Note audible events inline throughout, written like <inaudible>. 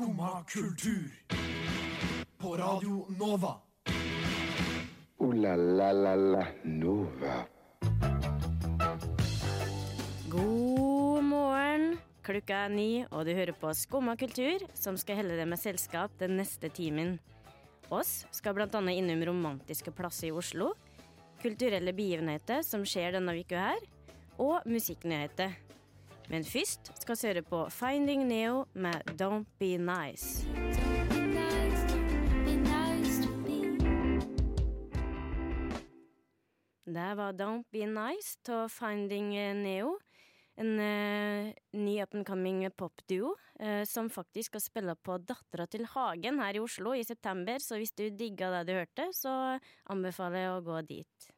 Skumma kultur. På Radio Nova. O-la-la-la-la Nova. God morgen. Klokka er ni, og du hører på Skumma kultur, som skal helle deg med selskap den neste timen. Oss skal bl.a. innom romantiske plasser i Oslo, kulturelle begivenheter som skjer denne uka her, og musikknyheter. Men først skal vi høre på Finding Neo med Don't Be Nice. Det var Don't Be Nice av Finding Neo. En uh, ny up and coming popduo uh, som faktisk skal spille på Dattera til Hagen her i Oslo i september. Så hvis du digga det du hørte, så anbefaler jeg å gå dit.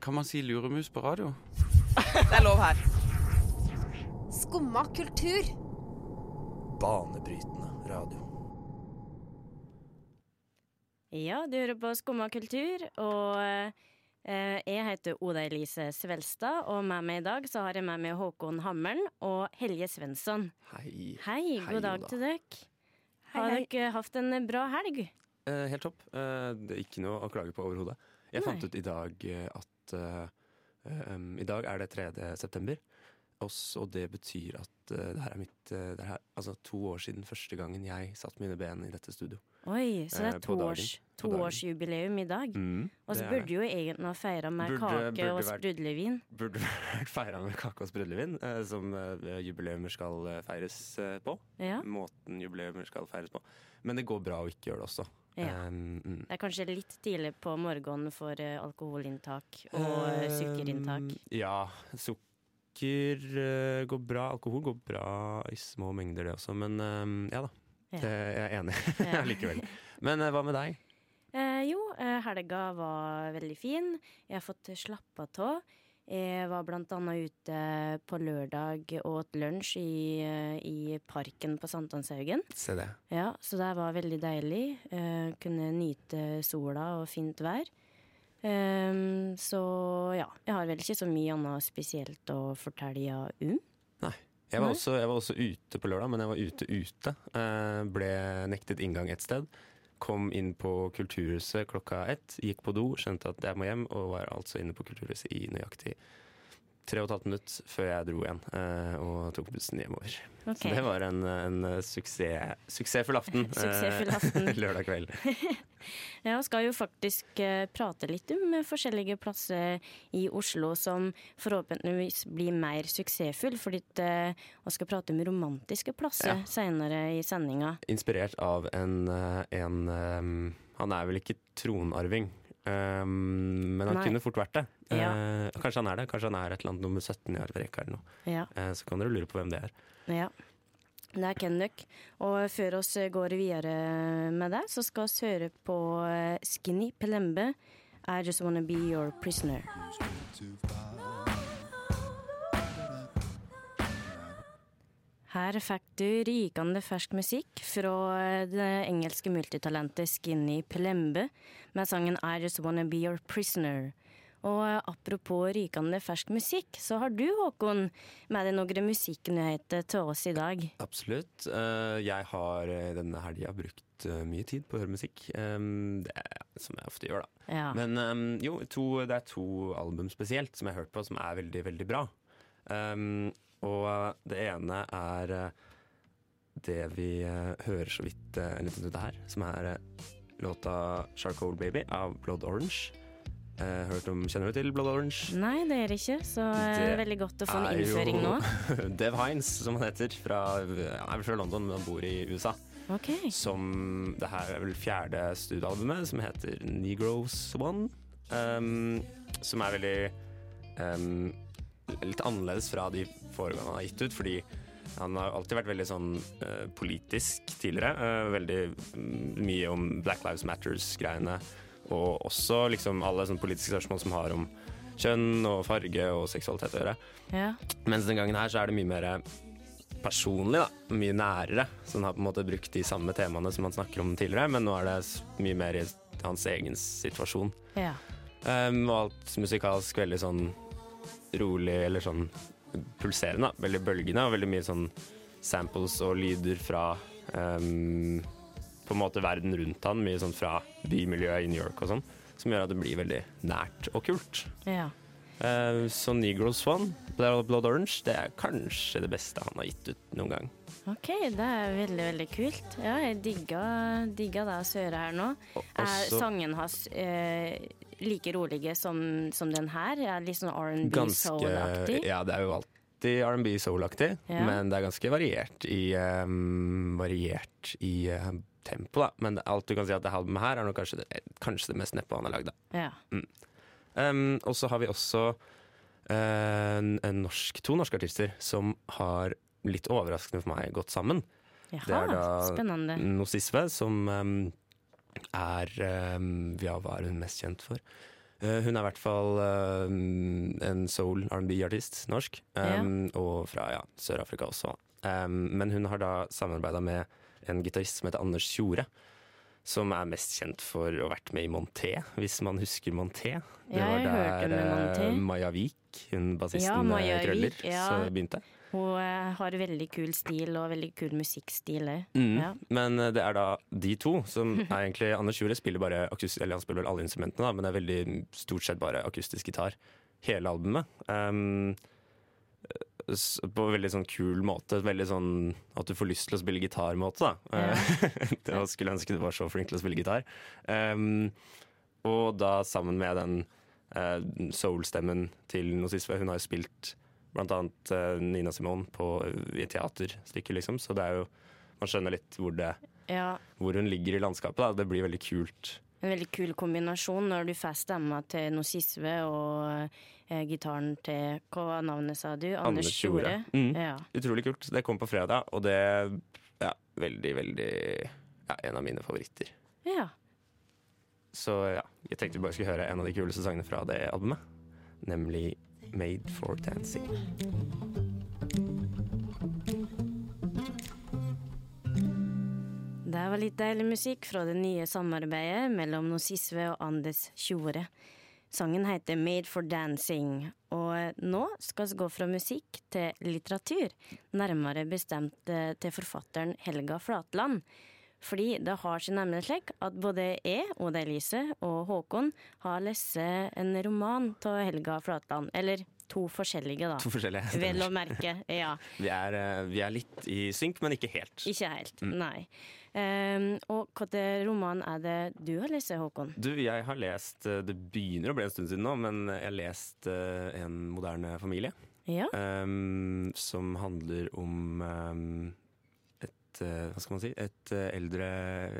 Kan man si luremus på radio? <laughs> Det er lov her. Skumma kultur. Banebrytende radio. Ja, du hører på Skumma kultur, og eh, jeg heter Oda Elise Svelstad, og med meg i dag så har jeg med meg Håkon Hammeren og Helje Svensson. Hei. Hei, god dag Oda. til dere. Har dere hatt en bra helg? Eh, helt topp. Eh, det er ikke noe å klage på overhodet. Jeg Nei. fant ut i dag eh, at um, I dag er det 3. september. Og det betyr at uh, det her er mitt uh, det her, Altså to år siden første gangen jeg satte mine ben i dette studio. Oi, så det er toårs, På dagen. toårsjubileum i dag. Mm, Og så burde du jo egentlig ha feira med Burde- kake burde og sprudlevin. Burde <laughs> vært feira med kake og sprudlevin, som jubileumer skal feires på. Ja. Måten jubileumer skal feires på. Men det går bra å ikke gjøre det også. Ja. Um. Det er kanskje litt tidlig på morgenen for eh, alkoholinntak og eh, sukkerinntak. Um, Ja, sukker uh, går bra. Alkohol går bra i små mengder, det også. Men um, ja da, Ja. det, jeg er enig Ja. <laughs> likevel. Men uh, hva med deg? Eh, jo, helga var veldig fin. Jeg har fått slappa av. Jeg var blant annet ute på lørdag og åt lunsj i, eh, i parken på Sankthanshaugen. Se det. Ja, så det var veldig deilig. Uh, kunne nyte sola og fint vær. Um, så ja, jeg har vel ikke så mye annet spesielt å fortelle om. Jeg var, Nei. også, jeg var også ute på lørdag, men jeg var ute ute. Uh, ble nektet inngang et sted. Kom inn på Kulturhuset klokka ett, gikk på do, skjønte at jeg må hjem, og var altså inne på Kulturhuset i nøyaktig tre og et halvt minutt før jeg dro igjen eh, og tok bussen hjemover. Okay. Så det var en, en suksess, suksessfull aften. eh, Suksessfull aften. <laughs> lørdag kveld. <laughs> Ja, og skal jo faktisk eh, prate litt om eh, forskjellige plasser i Oslo som forhåpentligvis blir mer suksessfull, fordi eh, vi skal prate om romantiske plasser Ja. senere i sendinga. Inspirert av en, eh, en eh, Han er vel ikke tronarving, eh, men han Nei. kunne fort vært det. Ja. Uh, kanskje han er det. Kanskje han er et eller annet nummer 17 i arverekka eller noe. Ja, Uh, så kan dere lure på hvem det er. ja. Det er Kenduk. Og før oss går videre med det, så skal vi høre på eh, Skinny Pelembe. I just wanna be your prisoner. Her fikk du rykende fersk musikk fra det engelske multitalentet Skinny Pelembe med sangen I Just Wanna Be Your Prisoner. Og apropos rykende fersk musikk, så har du, Håkon, med deg noen musikknyheter til oss i dag. Absolutt. Eh, jeg har eh, denne helga brukt eh, mye tid på å høre musikk. Um, det er, som jeg ofte gjør, da. Ja. Men um, jo, to, det er to album spesielt som jeg har hørt på, som er veldig, veldig bra. Um, og uh, det ene er uh, det vi uh, hører så vidt en liten stund her, som er låta 'Charcoal Baby' av Blood Orange. Hørt om, Kjenner du til Blood Orange? Nei, det er det ikke, så det er veldig godt å få en er jo innføring nå. <laughs> Dev Hines, som han heter. Fra, ja, er vel fra London, men han bor i USA. Okay. Som Det her er vel fjerde studioalbumet, som heter Negroes One. Um, som er veldig um, litt annerledes fra de foregående han har gitt ut, fordi han har alltid vært veldig sånn uh, politisk tidligere. Uh, veldig mm, mye om Black Lives Matters-greiene. Og også liksom alle sånne politiske spørsmål som har om kjønn og farge og seksualitet å gjøre. Ja. Mens den gangen her så er det mye mer personlig, da. Mye nærere. Så han har på en måte brukt de samme temaene som han snakker om tidligere, men nå er det mye mer i hans egen situasjon. ja. Um, og alt musikalsk veldig sånn rolig eller sånn pulserende. Veldig bølgende og veldig mye sånn samples og lyder fra um, på en måte verden rundt han. Mye sånn fra bymiljøet i New York og sånn. Som gjør at det blir veldig nært og kult. Ja. Uh, så Negro Swan, Blood Orange, det er kanskje det beste han har gitt ut noen gang. OK, det er veldig, veldig kult. Ja, jeg digga, digga det jeg hører her nå. Og Er sangen hans eh, like rolige som, som den her? Er litt sånn R&B soul-aktig? Ja, det er jo alltid R&B soul-aktig, Ja. men det er ganske variert i um, Variert i uh, tempo, da. Men alt du kan si at det albumet her er nok kanskje det, kanskje det mest nedpå han har lagd, da. Ja. Um, og så har vi også en, en norsk, to norske artister som har litt overraskende for meg gått sammen. Jaha, Det er da spennende. Nosisve, som um, er um, Ja, hva er hun mest kjent for? Eh, hun er i hvert fall um, en soul R&B-artist, norsk, um, og fra ja, Sør-Afrika også. Men hun har da samarbeida med en gitarist som heter Anders Tjore. Som er mest kjent for å ha vært med i Monté, hvis man husker Monté. Det Ja, var der eh, Maja Vik, hun bassisten Ja, Maja krøller, ja. begynte. Hun eh, har veldig kul stil og veldig kul musikkstil. eh. Mm. Ja. Men eh, det er da de to som er egentlig Anders Jure spiller bare akustisk, eller han spiller vel alle instrumentene, da, men det er veldig stort sett bare akustisk gitar. Hele albumet. Um, på en veldig sånn kul måte. Veldig sånn at du får lyst til å spille gitar-måte, da. <laughs> det var- skulle ønske du var så flink til å spille gitar. Um, og da sammen med den uh, soul-stemmen til Nosisve. Hun har jo spilt blant annet eh, Nina Simone på, i teaterstykket, liksom. Så det er jo Man skjønner litt hvor, det, ja. hvor hun ligger i landskapet. Da. Det blir veldig kult. En veldig kul kombinasjon når du får stemma til Nosisve og eh, gitaren til Hva var navnet, sa du? Anders Tjore. Mm. Ja. Utrolig kult. Det kom på fredag, og det ja, veldig, veldig ja, En av mine favoritter. ja. Så ja, jeg tenkte vi bare skulle høre en av de kuleste sangene fra det albumet. Nemlig Made for Dancing. Det var litt deilig musikk fra det nye samarbeidet mellom Nosisve og Andes Tjore. Sangen heter Made for Dancing, og nå skal vi gå fra musikk til litteratur. Nærmere bestemt eh, til forfatteren Helga Flatland. Fordi det har seg nemlig slik at både jeg, Oda Elise og Håkon har lest en roman av Helga Flatland. Eller to forskjellige, da. To forskjellige. Vel å merke. Ja. <laughs> Vi er, eh, vi er litt i synk, men ikke helt. Ikke helt, Mm. nei. Um, og hvilken roman er det du har lest, Håkon? Du, jeg har lest eh, Det begynner å bli en stund siden nå, men jeg har lest eh, En moderne familie. Ja, Um, som handler om ehm, et eh, Hva skal man si? Et eh, eldre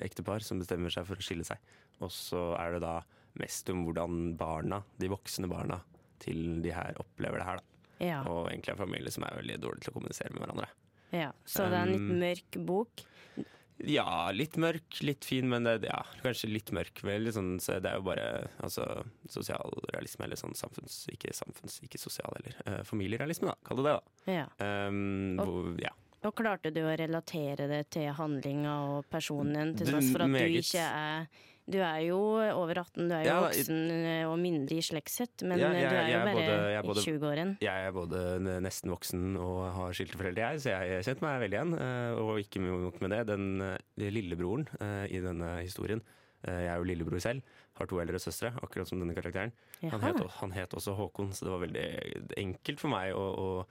ektepar som bestemmer seg for å skille seg. Og så er det da mest om hvordan barna, de voksne barna til de her, opplever det her. da. ja, Og egentlig en familie som er veldig dårlig til å kommunisere med hverandre. ja. Så det er en litt Um, mørk bok. Ja, litt mørk, litt fin, men det, ja, kanskje litt mørk. Vel, sånn, så det er jo bare altså, sosialrealisme, eller sånn samfunns... Ikke samfunns, ikke sosial heller. Eh, familierealisme, da. Kall det det, da. Ja. Um, hvor, ja. Og klarte du å relatere det til handlinga og personen, til tross for at du ikke er Du er jo over 18, du er jo Ja, voksen eh, og mindre i slektshet, men Ja, jeg- du er jo er bare både- er i både- 20-åren. Jeg er både nesten voksen og har skilte foreldre, jeg, så jeg kjente meg veldig igjen. eh, Og ikke nok med det, den eh, lillebroren i denne historien Jeg er jo lillebror selv, har to eldre søstre, akkurat som denne karakteren. Han het, han het også Håkon, så det var veldig enkelt for meg å, å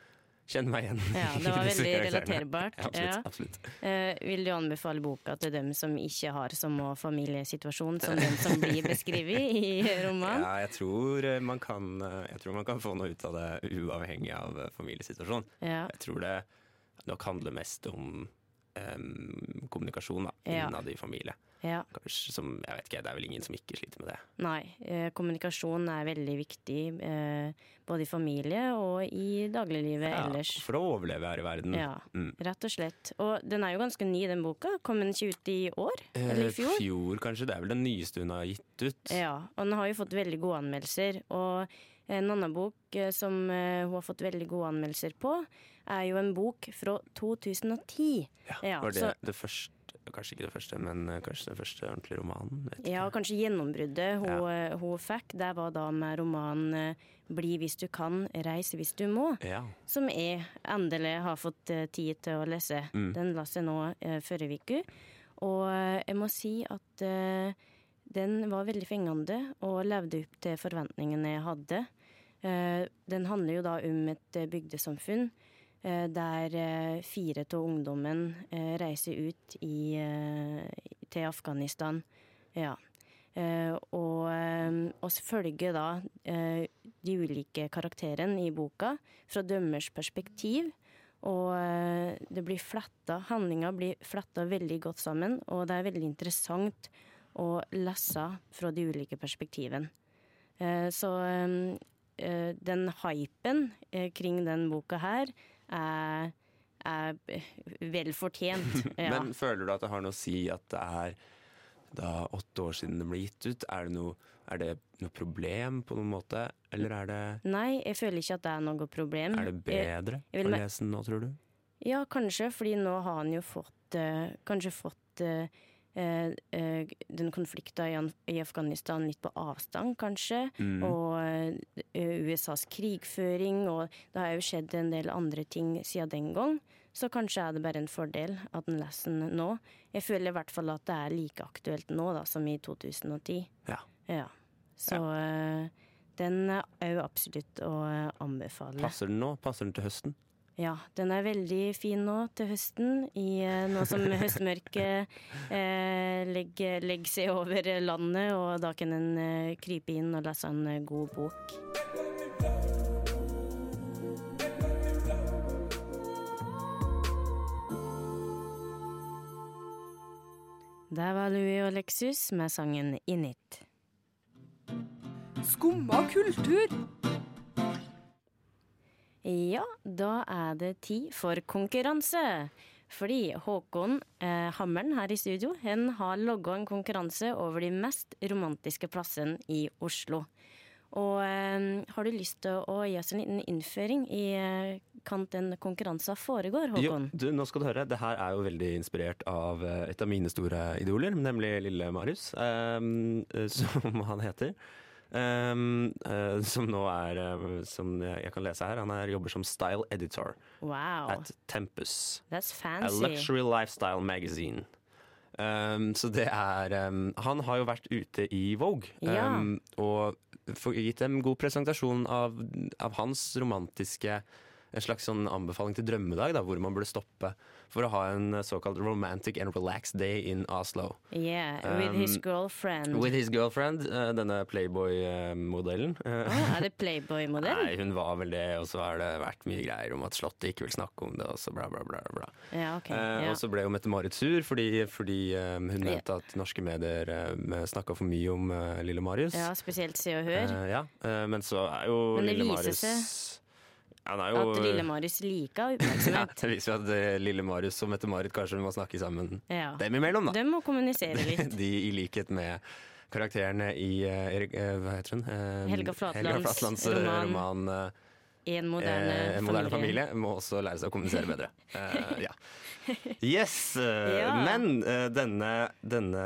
kjenne meg igjen. Ja, det <laughs> var veldig relaterbart. Ja, absolutt. Ja. absolutt. Uh, vil du anbefale boka til dem som ikke har samme familiesituasjon som den som blir beskrevet i <laughs> romanen? Ja, jeg tror, eh, man kan, eh, jeg tror man kan få noe ut av det uavhengig av familiesituasjon. Ja. Jeg tror det nok handler mest om kommunikasjon da, Ja. innad i familie. ja. Som, jeg vet ikke, Det er vel ingen som ikke sliter med det. Nei, eh, kommunikasjon er veldig viktig eh, både i familie og i dagliglivet Ja, ellers. for å overleve her i verden. Ja, Mm. rett og slett. Og den er jo ganske ny, den boka. Kom den ikke ut i år? Eller Eh, i fjor? Fjor, kanskje. Det er vel den nyeste hun har gitt ut. Ja, og den har jo fått veldig gode anmeldelser. Og en annen bok eh, som eh, hun har fått veldig gode anmeldelser på, er jo en bok fra 2010. Ja, var det så- det første Kanskje ikke det første, men eh, kanskje den første ordentlige romanen. Ja, kanskje gjennombruddet hun, ja. hun fikk, det var da med romanen eh, 'Bli hvis du kan, reis hvis du må', Ja. som jeg endelig har fått eh, tid til å lese. Mm. Den leste jeg nå eh, forrige uke, og eh, jeg må si at eh, den var veldig fengende og levde opp til forventningene jeg hadde. Eh, den handler jo da om et eh, bygdesamfunn eh, der fire av ungdommen reiser ut i, til Afghanistan. Ja. Og oss følger da de ulike karakterene i boka fra dømmers perspektiv. Og det blir fletta, handlinga blir fletta veldig godt sammen, og det er veldig interessant å lese fra de ulike perspektivene. Eh, så eh, eh, den hypen kring den boka her er, er vel fortjent. <laughs> Ja. Men føler du at det har noe å si at det er da åtte år siden det ble gitt ut? Er det noe, er det noe problem på noen måte, eller er det, Nei, jeg føler ikke at det er noe problem. er det bedre jeg jeg å lese den nå, tror du? Ja, kanskje, fordi nå har han jo fått Kanskje fått den konflikten i, i Afghanistan litt på avstand, kanskje. Mm. Og eh, USAs krigføring, og det har jo skjedd en del andre ting siden den gang. Så kanskje er det bare en fordel at en leser den nå. Jeg føler i hvert fall at det er like aktuelt nå da, som i 2010. Ja. Ja. Så eh, den er jo absolutt å eh, anbefale. Passer den nå? Passer den til høsten? Ja, den er veldig fin nå til høsten, i, eh, nå som <laughs> høstmørket eh, legger, legger seg over landet, og da kan en eh, krype inn og lese en eh, god bok. Der var Louis og Lexus med sangen 'Init'. Skumma kultur. Ja, da er det tid for konkurranse. Fordi Håkon eh, Hammeren her i studio han har logga en konkurranse over de mest romantiske plassene i Oslo. Og eh, har du lyst til å gi oss en liten innføring i eh, kan den konkurransen foregår, Jo, Håkon? du, nå skal du høre. Det her er jo veldig inspirert av eh, et av mine store idoler, nemlig lille Marius, eh, <laughs> som han heter. Ehm, uh, som nå er, uh, som jeg jeg kan lese her, han er, jobber som style editor Wow, at Tempus. that's A luxury lifestyle magazine. Um, så det er um, Han har jo vært ute i Vogue Ja. um, og gitt dem god presentasjon av, av hans romantiske En slags sånn anbefaling til drømmedag, da, hvor man burde stoppe for å ha en såkalt romantic and relaxed day in Oslo. Yeah, with his Um, girlfriend. With his girlfriend, uh, denne Playboy-modellen. Oh, er det Playboy-modell? <laughs> Nei, hun var vel det, og så har det vært mye greier om at Slottet ikke vil snakke om det, og så bla, bla, bla. bla. Ja, ok. Eh, Ja. Og så ble jo Mette-Marit sur fordi, fordi eh, hun mente yeah. at norske medier uh, snakka for mye om eh, lille Marius. ja, spesielt Se og Hør. Eh, ja. eh, men så er jo lille Marius seg Ja, han er jo, At lille Marius liker <laughs> oppmerksomhet. ja. Det viser jo at eh, lille Marius og Mette-Marit kanskje må snakke sammen Ja. dem imellom, da. De må kommunisere <laughs> litt. De i likhet med karakterene i uh, Erik, Hva heter hun? Uh, Helga Flatlands Flatlands eh, roman. roman En moderne, eh, En moderne familie. Må også lære seg å kommunisere bedre. Uh, <laughs> ja. Yes! eh, Ja. Men uh, denne, denne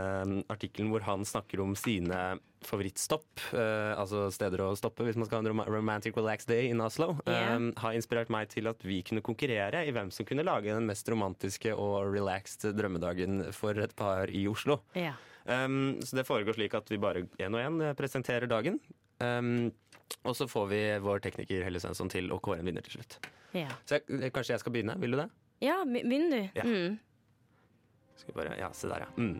artikkelen hvor han snakker om sine favorittstopp, uh, altså steder å stoppe hvis man skal ha en romantic relaxed day in Oslo, yeah. um, har inspirert meg til at vi kunne konkurrere i hvem som kunne lage den mest romantiske og relaxed drømmedagen for et par i Oslo. Yeah. Um, så det foregår slik at vi bare én og én presenterer dagen. Um, og så får vi vår tekniker Helle Svensson til å kåre en vinner til slutt. Ja, Så jeg, kanskje jeg skal begynne? Vil du det? ja be- begynn du. Ja. Mm. Skal vi bare, ja, se der, ja. Mm.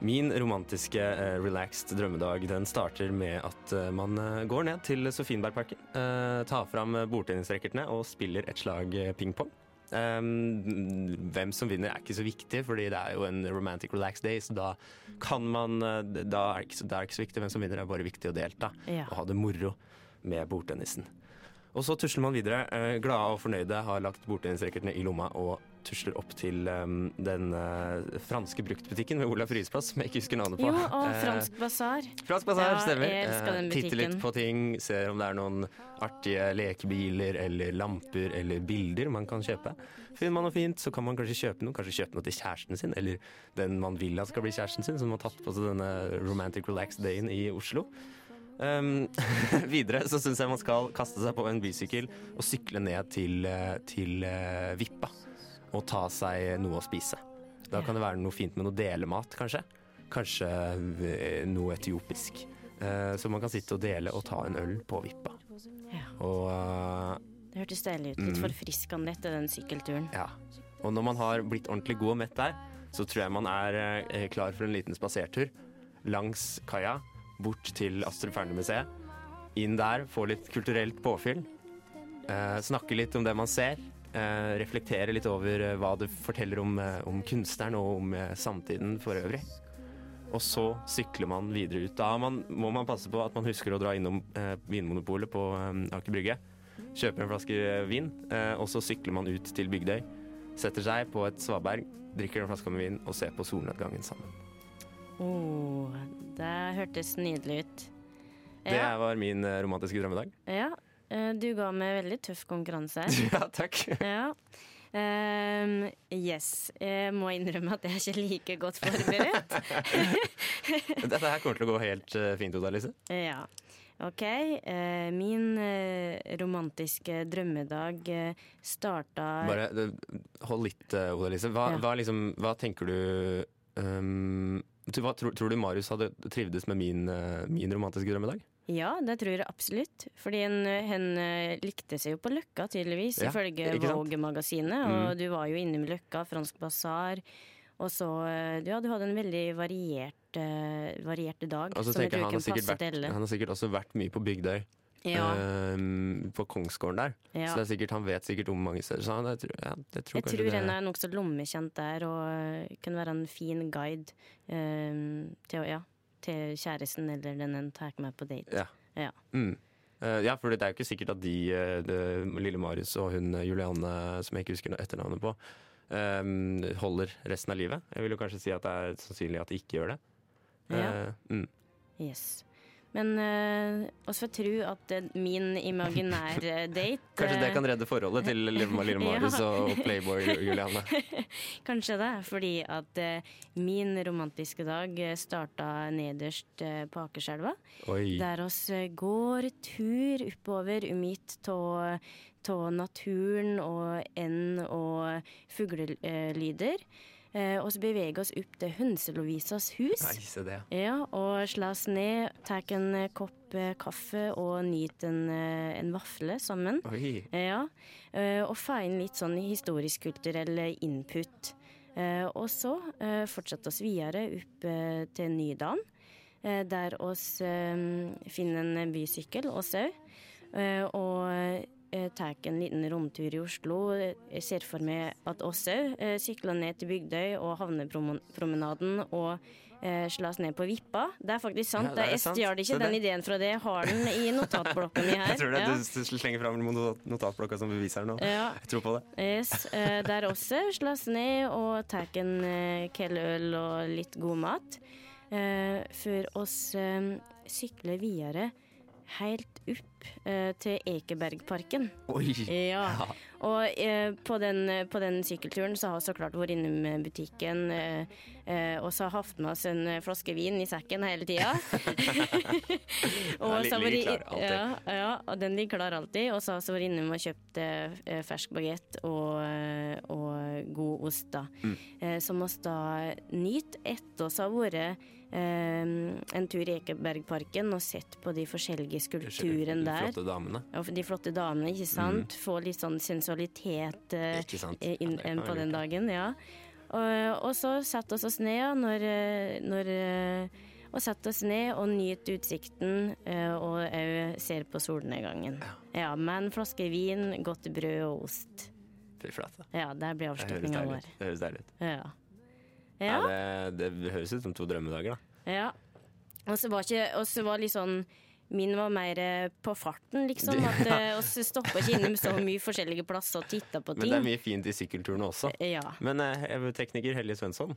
Min romantiske uh, relaxed drømmedag den starter med at uh, man eh, går ned til Sofienbergparken, uh, tar fram bordtennisracketene og spiller et slag pingpong. Um, hvem som vinner er ikke så viktig, fordi det er jo en romantic relaxed day, så da kan man Da er det ikke så, det er ikke så viktig hvem som vinner, det er bare viktig å delta Ja. og ha det moro med bordtennisen. Og så tusler man videre. eh, glade og fornøyde har lagt bordtennisracketene i lomma og tusler opp til um, den eh, franske bruktbutikken ved Olav Ryes plass, som jeg ikke husker navnet på. Jo, og Eh, Fransk basar. Fransk basar, Ja, stemmer. jeg elsker den Eh, Titter litt butikken. på ting, ser om det er noen artige lekebiler eller lamper eller bilder man kan kjøpe. Finner man noe fint, så kan man kanskje kjøpe noe. Kanskje kjøpe noe til kjæresten sin, eller den man vil at skal bli kjæresten sin, som har tatt på seg denne romantic relaxed dayen i Oslo. Um, <laughs> videre så syns jeg man skal kaste seg på en bysykkel og sykle ned til, eh, til uh, Vippa og ta seg noe å spise. Da kan det være noe fint med noe delemat, kanskje. Kanskje eh, noe etiopisk. Uh, Så man kan sitte og dele og ta en øl på Vippa. Ja. Og uh, Det hørtes deilig ut. Litt Mm. forfriskende etter den sykkelturen. ja. Og når man har blitt ordentlig god og mett der, så tror jeg man er klar for en liten spasertur langs kaia, bort til Astrup Fearnley-museet. Inn der, få litt kulturelt påfyll. Eh, snakke litt om det man ser. Eh, reflektere litt over eh, hva det forteller om, eh, om kunstneren og om eh, samtiden for øvrig. Og så sykler man videre ut. Da man, må man passe på at man husker å dra innom eh, Vinmonopolet på eh, Aker Brygge. Kjøper en flaske vin, og så sykler man ut til Bygdøy. Setter seg på et svaberg, drikker en flaske med vin og ser på solnedgangen sammen. Oh, det hørtes nydelig ut. Det Ja, var min eh, romantiske drømmedag. ja. eh, du ga meg veldig tøff konkurranse. <laughs> Ja, takk. Ja. Um, yes. Jeg må innrømme at jeg er ikke like godt forberedt. <laughs> Dette her kommer til å gå helt eh, fint Oda Lise. Ja. OK. min romantiske drømmedag uh, starta Bare hold litt, Oda Lise. Hva, Ja. hva, liksom, hva tenker du um, hva, tror, tror du Marius hadde trivdes med min, eh, min romantiske drømmedag? Ja, det tror jeg absolutt. Fordi hun, eh, likte seg jo på Løkka, tydeligvis, Ja, ifølge? Mm. Vogue-magasinet. Og du var jo innom Løkka, Fransk basar. Og så eh, Ja, du hadde en veldig variert, variert dag. Og så tenker jeg han har, sikkert vært, han har sikkert også vært mye på Bygdøy. Ja, ehm, på Kongsgården der. ja. Så er sikkert, han vet sikkert om mange steder. Så jeg tror, ja, jeg tror Jeg tror han er nokså lommekjent der og kunne kan være en fin guide eh, til, ja, til kjæresten eller den en tar med på date. Ja. Ja. Mm. Uh, ja, for det er jo ikke sikkert at de, de lille Marius og hun Julianne, som jeg ikke husker etternavnet på, um, holder resten av livet. Jeg vil jo kanskje si at det er sannsynlig at de ikke gjør det. Ja. Eh, mm. Yes. Men øh, også tro at eh, min imaginære <laughs> date Kanskje det eh, kan redde forholdet til <laughs> lille, Marius Ja. og Playboy Juliane. <laughs> Kanskje det, fordi at øh, min romantiske dag starta nederst øh, på Akerselva. Der oss går tur oppover midt av naturen og end og fuglelyder. Eh, og så beveger oss opp til Hønselovisas hus. Nei, se det. Ja, og slås ned, tar en eh, kopp eh, kaffe og nyter en, eh, en vafle sammen. Oi. Ja, eh, og får inn litt sånn historisk-kulturell input. Eh, Og så eh, fortsette oss videre opp til Nydalen, der oss finner en bysykkel også. eh, Og tar en liten rundtur i Oslo. Jeg ser for meg at oss òg eh, sykler ned til Bygdøy og Havnepromenaden og eh, slås ned på Vippa. Det er faktisk sant. Ja, det er jeg stjal ikke den ideen fra det. Jeg har den i notatblokka mi <laughs> her. Jeg tror det, Ja. Du slenger fram not- notatblokka som bevis her nå. Ja, <laughs> Jeg tror på det. yes, eh, der også slås ned og tar en eh, øl og litt god mat. Eh, før oss eh, sykler videre helt opp eh, til Ekebergparken. Oi. Ja. Og eh, på, den, på den sykkelturen så har vi så klart vært innom eh, butikken eh, eh, og så har hatt med oss en flaske vin i sekken hele tida. Den <laughs> <laughs> så har alltid. Ja, ja, og den ligger klar alltid. Og så har vi vært innom og kjøpt fersk bagett og, og god ost, da. Mm. Som vi da nyter etter oss har vært en tur i Ekebergparken og sett på de forskjellige skulpturene De der. flotte damene. Ja, de flotte damene, ikke sant? Få litt sånn sensualitet eh, inn, Ja, på den dagen, ja. Og, og så satte oss oss ned, ja, når, eh, når eh, Og satte oss ned og nyt utsikten, eh, og òg ser på solnedgangen. Ja, med en flaske vin, godt brød og ost. Fy flate. Ja, der blir avslutninga vår. Det høres deilig ut. Ja. Ja. Ja. det, det høres ut som to drømmedager, da. Ja. Og så var, ikke, var litt sånn Min var mer eh, på farten, liksom. <laughs> At eh, oss stoppa ikke innom så mye forskjellige plasser og titta på ting. Men det er mye fint i sykkelturene også. Ja. Men eh, tekniker Helje Svensson,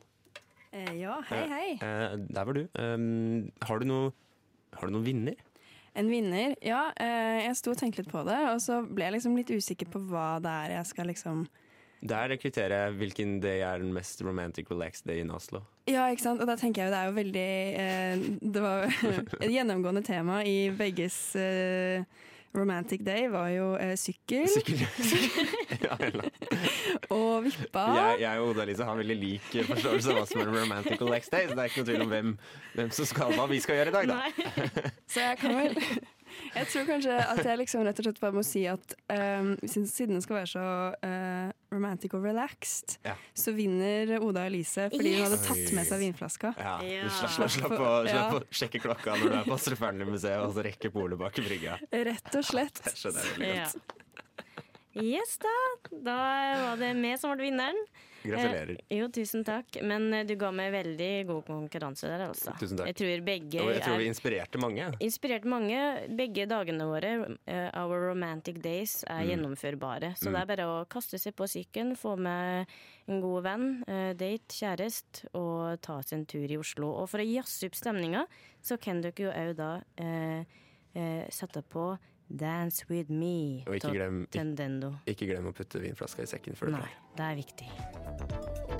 Eh, ja, hei, hei. eh, der var du. Um, har du noe Har du noen vinner? En vinner. Ja, eh, jeg sto og tenkte litt på det, og så ble jeg liksom litt usikker på hva det er jeg skal liksom Der er kriteriet hvilken day er den mest romantic relaxed day in Oslo. Ja, ikke sant. Og da tenker jeg jo det er jo veldig eh, Det var <laughs> et gjennomgående tema i begges eh, romantic day var jo eh, sykkel Sykkel. <laughs> ja, og vippa. jeg, jeg og Oda-Lise har veldig lik forståelse av hva som er romantic relaxed day, så det er ikke noe tvil om hvem, hvem som skal hva vi skal gjøre i dag, da. Så jeg kan vel Jeg tror kanskje at jeg liksom rett og slett bare må si at um, siden det skal være så eh, romantic og relaxed, Ja. så vinner Oda og Elise fordi hun hadde tatt med seg vinflaska. Ja, Ja. Slapp, slapp, slapp, å, slapp å sjekke klokka når du er på Astrup Fearnley-museet og så rekker polet bak brygga. Rett og slett. Det skjønner jeg veldig Ja. godt. Yes da. Da var det vi som ble vinneren. Gratulerer. Eh, jo, tusen takk. Men eh, du ga meg veldig god konkurranse der, altså. Tusen takk. Jeg tror begge Og jeg tror vi er inspirerte mange. Inspirerte mange. Begge dagene våre, uh, our romantic days, er Mm. gjennomførbare. Så det er bare å kaste seg på sykkelen, få med en god venn, uh, date, kjæreste, og ta seg en tur i Oslo. Og for å jazze opp stemninga, så kan dere jo òg da uh, sette på Dance With Me Og ikke glem, Tendendo. ikke glem å putte vinflaska i sekken før du Nei, drar. det er viktig.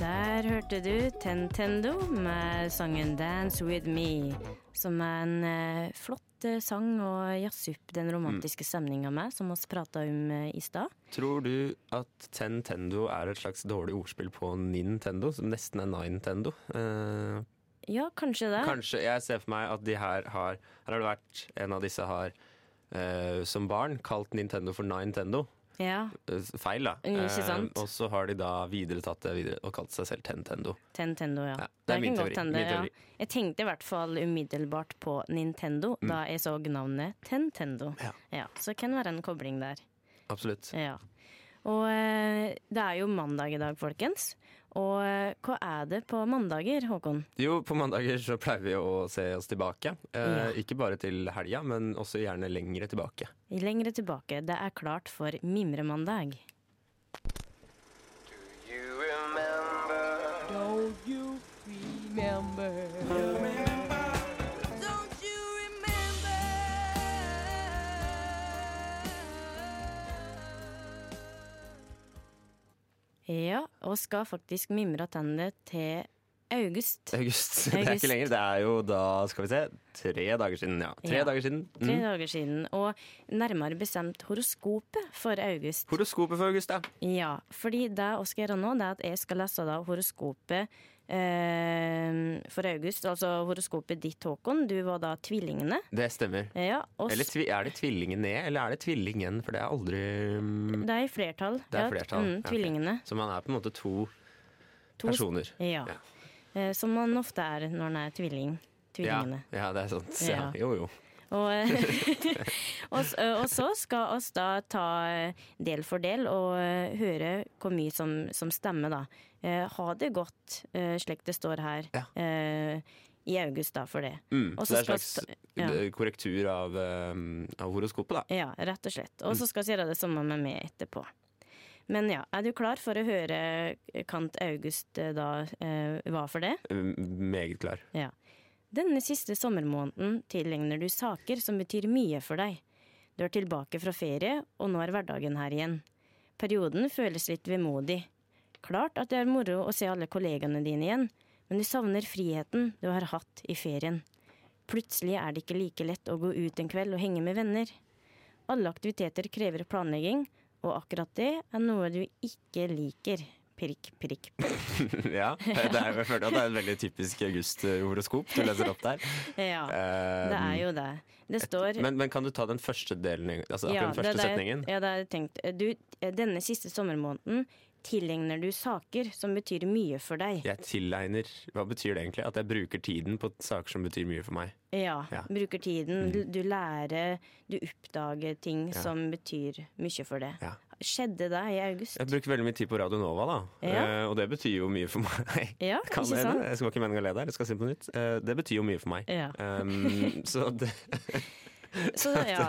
Der hørte du Tentendo med sangen 'Dance With Me', som er en eh, flott eh, sang å jazze opp den romantiske stemninga med, som vi prata om eh, i stad. Tror du at Tentendo er et slags dårlig ordspill på Nintendo, som nesten er Nintendo? Eh, Ja, kanskje det. kanskje jeg ser for meg at de her har Her har det vært en av disse har eh, som barn kalt Nintendo for Nintendo. Ja, Eh, feil, da. Ikke sant? og så har de da videretatt det videre og kalt seg selv Tentendo. Tentendo, ja. Ja, det er min teori, Tende, min teori. ja. Jeg tenkte i hvert fall umiddelbart på Nintendo da jeg så navnet Tentendo. Mm. Ja. Ja, så kan være en kobling der. Absolutt. Ja. Og eh, det er jo mandag i dag, folkens. Og eh, hva er det på mandager, Håkon? Jo, på mandager så pleier vi å se oss tilbake. Eh, Ja. Ikke bare til helga, men også gjerne lengre tilbake. Lengre tilbake. Det er klart for Mimremandag. Ja, og skal faktisk mimre tennene til august. August. <laughs> Det er ikke lenger. Det er jo da, skal vi se, tre dager siden. Ja, tre Ja. dager siden. Tre Mm. dager siden. Og nærmere bestemt horoskopet for august. Horoskopet for august, ja. Ja, fordi det jeg skal gjøre nå, det er at jeg skal lese da horoskopet for august. Altså horoskopet ditt, Håkon. Du var da tvillingene. Det stemmer. Ja, Eller er det tvillingen ned, eller er det tvillingen? For det er aldri mm, det er i flertall. Det er flertall, Mm, ja, tvillingene. Så man er på en måte to, To- personer. Ja. Ja. Eh, som man ofte er når man er tvilling. Tvillingene. ja, det er sant. Jo, jo. Og, <laughs> <laughs> og, så skal oss da ta eh, del for del og eh, høre hvor mye som, som stemmer, da. Eh, ha det godt, slik det står her, Ja. eh, i august, da, for det. Mm, så det er en slags ja. korrektur av, um, av horoskopet, da. Ja, rett og slett. Og Mm. så skal vi gjøre det samme med meg etterpå. Men ja, er du klar for å høre Kant August da eh, hva for det? Mm, Meget klar. Denne siste sommermåneden tilegner du saker som betyr mye for deg. Du er tilbake fra ferie, og nå er hverdagen her igjen. Perioden føles litt vemodig. Klart at det er moro å se alle kollegaene dine igjen, men du savner friheten du har hatt i ferien. Plutselig er det ikke like lett å gå ut en kveld og henge med venner. Alle aktiviteter krever planlegging, og akkurat det er noe du ikke liker. Prikk, prikk. <laughs> ja, det er, jeg føler at det er et veldig typisk august-horoskop du leser opp der. <laughs> Ja, Eh, det er jo det. Det står men, men kan du ta den første delen, altså Ja, den første det er- setningen? Ja, det har jeg tenkt. Du, denne siste sommermåneden tilegner du saker som betyr mye for deg. Jeg tilegner Hva betyr det egentlig? At jeg bruker tiden på saker som betyr mye for meg? Ja, Ja. bruker tiden. Du, du lærer, du oppdager ting Ja. som betyr mye for deg. Ja. Skjedde da i august? Jeg bruker veldig mye tid på Radio Nova, da. Ja. Uh, og det betyr jo mye for meg. <laughs> Ja, Kan ikke det? sant? Jeg skal ikke mene å le der, jeg skal si det på nytt. Uh, det betyr jo mye for meg. Ja. Um, så det, <laughs> Så, <laughs> ja.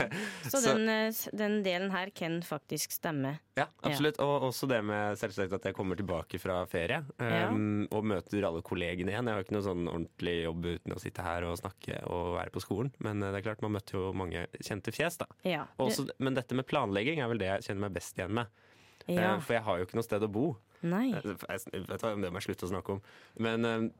så den, eh, den delen her kan faktisk stemme. ja, absolutt. Og også det med selvsagt at jeg kommer tilbake fra ferie um, og møter alle kollegene igjen. Jeg har ikke noe sånn ordentlig jobb uten å sitte her og snakke og være på skolen. Men eh, det er klart, man møtte jo mange kjente fjes, da. Ja. Også, men dette med planlegging er vel det jeg kjenner meg best igjen med. ja. Eh, For jeg har jo ikke noe sted å bo. Nei. Jeg, vet ikke om det må jeg slutte å snakke om. Men,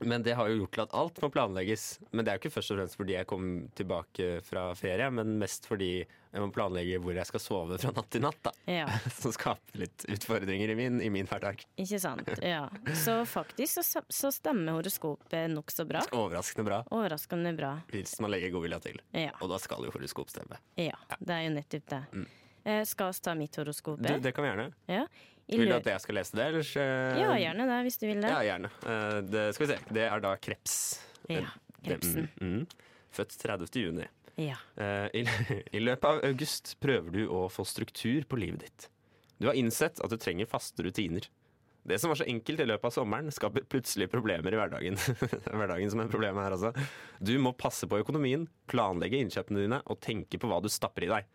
men det har jo gjort til at alt må planlegges. Men det er jo ikke først og fremst fordi jeg kom tilbake fra ferie, men mest fordi jeg må planlegge hvor jeg skal sove fra natt til natt. da. Ja. <laughs> Som skaper litt utfordringer i min, i min hverdag. Ikke sant. Ja. Så faktisk så, så stemmer horoskopet nokså bra. Overraskende bra. Overraskende bra. Hvis man legger godvilja til. Ja. Og da skal jo horoskop stemme. ja. Det er jo nettopp det. Mm. skal vi ta mitt horoskop? Du, det kan vi gjerne. Ja. Vil du at jeg skal lese det, eller? eh, ja, gjerne det, hvis du vil det. Ja, gjerne. Eh, Det, skal vi se. Det er da kreps. Ja, krepsen. Mm, mm. Født 30. juni. Ja. Eh, I, <laughs> I løpet av august prøver du å få struktur på livet ditt. Du har innsett at du trenger faste rutiner. Det som var så enkelt i løpet av sommeren, skaper plutselig problemer i hverdagen. <laughs> Er hverdagen som er problemet her, altså. Du må passe på økonomien, planlegge innkjøpene dine og tenke på hva du stapper i deg.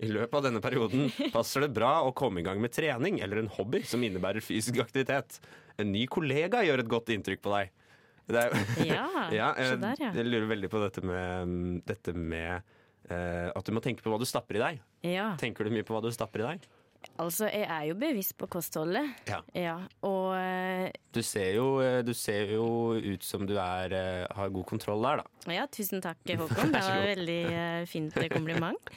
I løpet av denne perioden passer det bra å komme i gang med trening eller en hobby som innebærer fysisk aktivitet. En ny kollega gjør et godt inntrykk på deg. Det er, Ja, <laughs> ja, jeg, der, ja. jeg lurer veldig på dette med, dette med uh, at du må tenke på hva du stapper i deg. ja. Tenker du mye på hva du stapper i deg? Altså, jeg er jo bevisst på kostholdet. Ja. Ja. Og eh, Du ser jo, eh, du ser jo ut som du er, eh, har god kontroll der, da. Ja, tusen takk, <laughs> Håkon. Det var et veldig fint kompliment.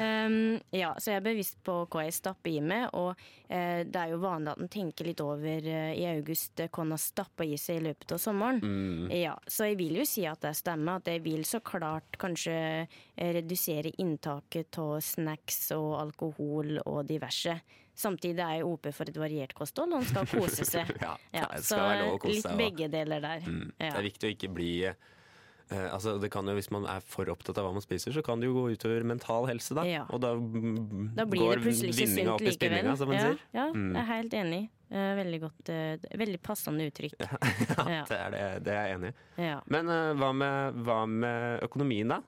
Um, <laughs> ja, så jeg er bevisst på hva jeg stapper i meg, og uh, det er jo vanlig at en tenker litt over uh, i august hva en har stappa i seg i løpet av sommeren. Mm. Ja, så jeg vil jo si at det stemmer, at jeg vil så klart kanskje redusere inntaket av snacks og alkohol og diverse. Samtidig er jeg åpen for et variert kosthold, og han skal kose seg. <laughs> Ja, Ja, så kose litt seg. begge deler der. Mm. Det er viktig å ikke bli eh, altså det kan jo, Hvis man er for opptatt av hva man spiser, så kan det jo gå utover mental helse. Da, Ja. og da, Da blir går vinninga opp i spinninga, som man ja, sier. ja, Mm. jeg er helt enig. Eh, Veldig godt, eh, veldig passende uttrykk. <laughs> Ja, Ja. det, er det, det er jeg enig i. Ja. Men uh, hva, med, hva med økonomien, da?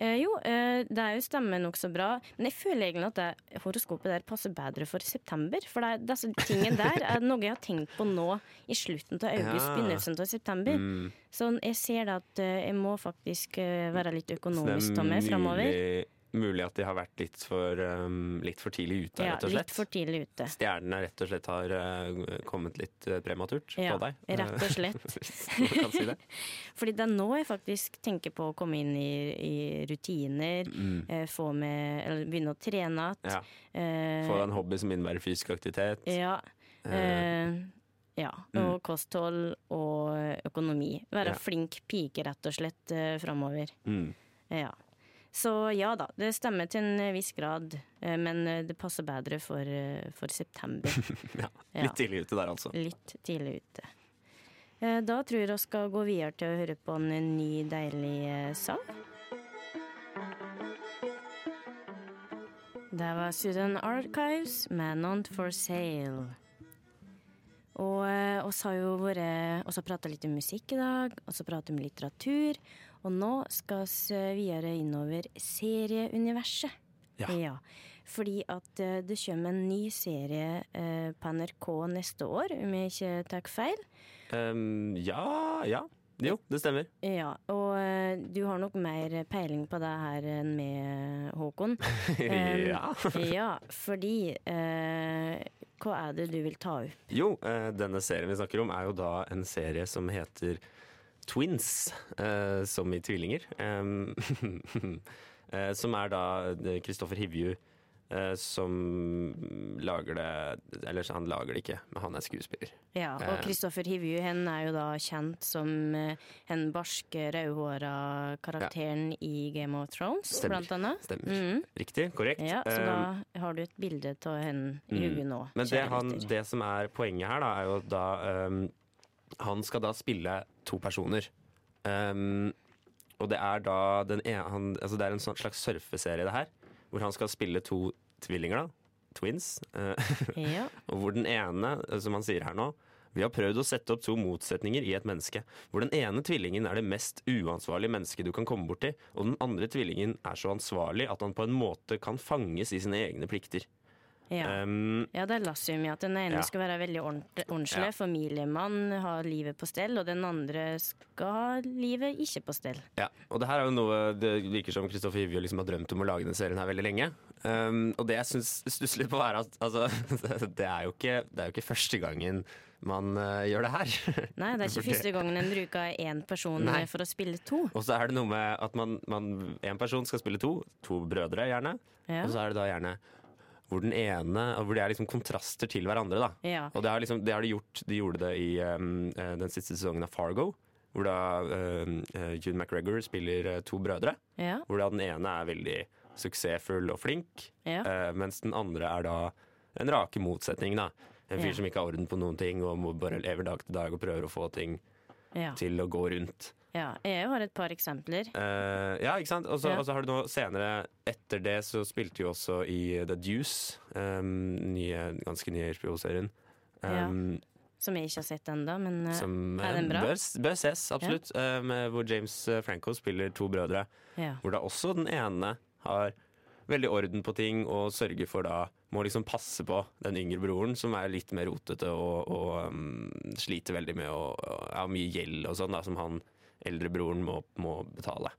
Eh, jo, eh, det er jo stemmer nokså bra, men jeg føler egentlig at det horoskopet der passer bedre for september. For det disse tingene der er noe jeg har tenkt på nå i slutten av august, Ja. begynnelsen av september. Mm. Så jeg ser da at eh, jeg må faktisk eh, være litt økonomisk av meg framover. Mulig, at de har vært litt for, um, litt for tidlig ute, Ja, rett og litt for tidlig ute. Stjernene rett og slett har uh, kommet litt uh, prematurt Ja, på deg. rett og <laughs> slett. Hvis kan si det. <laughs> Fordi det er nå jeg faktisk tenker på å komme inn i, i rutiner, eh, få med, eller begynne å trene igjen. Mm. Ja. Eh, Få en hobby som innebærer fysisk aktivitet. Ja. Eh, ja. Mm. Og kosthold og økonomi. Være Ja. flink pike, rett og slett, eh, framover. Mm. Ja. Så ja da, det stemmer til en viss grad, eh, men eh, det passer bedre for, eh, for september. Ja. <laughs> Ja. Litt tidlig ute der, altså. Litt tidlig ute. Da tror jeg vi skal gå videre til å høre på en ny, deilig sang. Det var Sudan Archives med 'Not for Sale'. Og eh, oss har jo vært oss har prata litt om musikk i dag, og så prater vi om litteratur. Og nå skal vi videre innover serieuniverset. Ja. Fordi at eh, det kommer en ny serie eh, på NRK neste år, om jeg ikke tar feil. Um, ja, ja. Jo, det stemmer. Ja, og eh, du har nok mer peiling på det her enn med Håkon. Um, <laughs> ja. ja, fordi eh, Hva er det du vil ta opp? Jo, eh, denne serien vi snakker om er jo da en serie som heter Twins, eh, som i tvillinger. <laughs> Eh, som er da Kristoffer Hivju som lager det Eller han lager det ikke, men han er skuespiller. Ja, og Eh. Kristoffer Hivju hen er jo da kjent som eh, den barske, rødhåra karakteren i Game of Thrones, Stemmer. blant annet. Stemmer. Mm. Riktig, korrekt. Ja, så da har du et bilde av henne i Mm. nå. Men det, han, det som er poenget her, da, er jo da um, Han skal da spille to personer. Um, og det er da den ene han, altså Det er en sånn slags surfeserie, det her. Hvor han skal spille to tvillinger, da. twins. eh, Ja. <laughs> og hvor den ene, som han sier her nå Vi har prøvd å sette opp to motsetninger i et menneske. Hvor den ene tvillingen er det mest uansvarlige mennesket du kan komme borti, og den andre tvillingen er så ansvarlig at han på en måte kan fanges i sine egne plikter. Ja. Um, ja, det er Lassium i at den ene Ja. skal være veldig ordent- ordentlig, Ja. familiemann, ha livet på stell, og den andre skal ha livet ikke på stell. Ja, og det her er jo noe det virker som Kristoffer Hivjø liksom har drømt om å lage denne serien her veldig lenge. Um, og det jeg syns stusser litt på, er at altså, <laughs> det, er jo ikke, det er jo ikke første gangen man uh, gjør det her. Nei, det er ikke <laughs> første gangen en bruker én person Nei. for å spille to. Og så er det noe med at man, man, en person skal spille to, to brødre gjerne. Ja. Og så er det da gjerne hvor den ene Hvor det er liksom kontraster til hverandre. da Ja. Og det har, liksom, det har de gjort De gjorde det i um, eh, den siste sesongen av Fargo. Hvor da eh, June McGregor spiller eh, to brødre. Ja. Hvor da den ene er veldig suksessfull og flink, Ja. uh, mens den andre er da en rake motsetning. da En fyr som ikke har orden på noen ting og må bare lever dag til dag og prøver å få ting Ja. til å gå rundt. Ja. Jeg har et par eksempler. Uh, ja, ikke sant? Og så Ja. har du nå senere, etter det, så spilte jo også i The Deuce, um, nye, ganske nye HBO-serien. Um, Som jeg ikke har sett ennå, men eh, Som er den eh, bra? bør, bør ses, absolutt. eh, med, hvor James eh, Franco spiller to brødre. ja. Hvor da også den ene har veldig orden på ting og sørger for da Må liksom passe på den yngre broren, som er litt mer rotete og, og um, sliter veldig med å har mye gjeld og sånn, da, som han eldre broren må, må betale.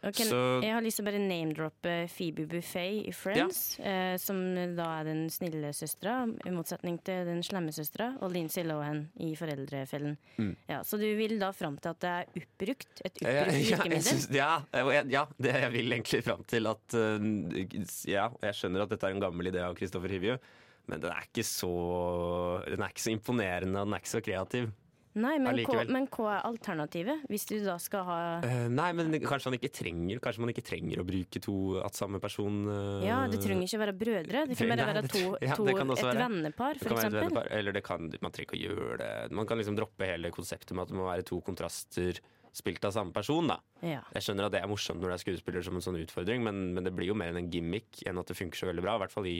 Ok, Så- Jeg har lyst til å bare name-droppe Phoebe Buffet i Friends, eh, som da er den snille søstera, i motsetning til den slemme søstera, og Lindsay Lohan i Foreldrefellen. Mm. Ja, så du vil da fram til at det er oppbrukt? Et Eh, oppbrukt ja, virkemiddel? Ja, ja, ja, det jeg vil egentlig fram til at uh, Ja, jeg skjønner at dette er en gammel idé av Kristoffer Hivju, men den er ikke så Den er ikke så imponerende, og den er ikke så kreativ. Nei, men men hva er alternativet? Hvis du da skal ha uh, nei, men kanskje trenger Kanskje man ikke trenger å bruke to at samme person uh, Ja, det trenger ikke være brødre. Det kan bare være to, <laughs> ja, to et være. vennepar, for eksempel. vennepar, Eller det kan, man trenger ikke å gjøre det. Man kan liksom droppe hele konseptet med at det må være to kontraster spilt av samme person. da Ja. Jeg skjønner at det er morsomt når det er skuespiller som en sånn utfordring, men, men det blir jo mer enn en gimmick enn at det funker så veldig bra. I hvert fall i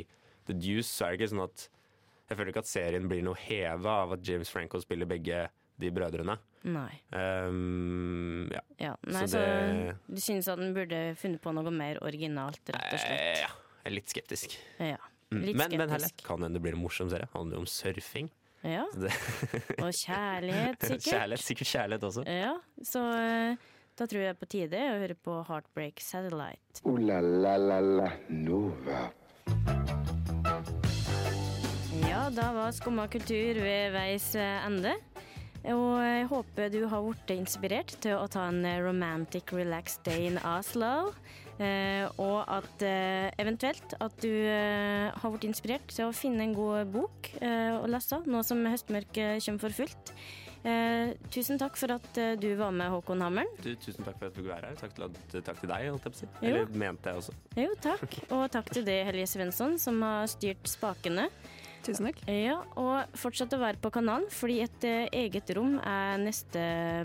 The Deuce så er det ikke sånn at Jeg føler ikke at serien blir noe heva av at James Franco spiller begge de brødrene. Nei. Um, ja. Ja. Nei, Så så, du syns at den burde funnet på noe mer originalt, rett og slett? Ja. Jeg er litt skeptisk. Ja. Mm. Litt Men, men heller kan hende det blir en morsom serie. Handler jo om surfing. Ja. <laughs> Og kjærlighet, sikkert. kjærlighet, sikkert kjærlighet også. Ja, så eh, da tror jeg det er på tide å høre på Heartbreak Satellite. Uh, la la la la Nova. Ja, da var Skumma kultur ved veis eh, ende. Og jeg håper du har blitt inspirert til å ta en eh, romantic relaxed day in Oslo. Eh, og at eh, eventuelt at du har blitt inspirert til å finne en god bok eh, å lese, nå som høstmørket kommer for fullt. Eh, tusen takk for at du var med, Håkon Hammeren. Du, tusen takk for at du fikk være her. Takk til, takk til deg, holdt jeg på å si. Eller mente jeg også. Jo, takk. Og takk til deg, Helje Svensson, som har styrt spakene. Tusen takk. Ja, og fortsett å være på kanalen, fordi et eh, eget rom er neste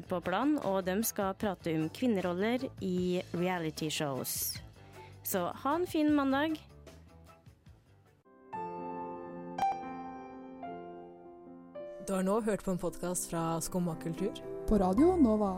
på plan, og de skal prate om kvinneroller i reality shows. Så ha en fin mandag. Du har nå hørt på en podkast fra Skumma kultur. På Radio Nova.